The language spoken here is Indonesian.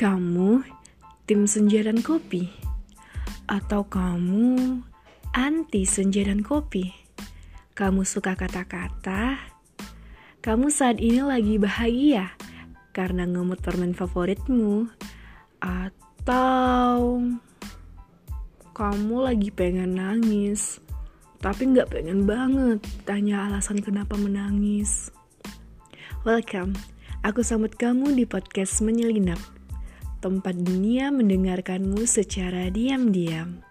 Kamu tim senja dan kopi? Atau kamu anti senja dan kopi? Kamu suka kata-kata? Kamu saat ini lagi bahagia karena ngemut permen favoritmu? Atau kamu lagi pengen nangis? Tapi nggak pengen banget tanya alasan kenapa menangis. Welcome, aku sambut kamu di podcast Menyelinap tempat dunia mendengarkanmu secara diam-diam.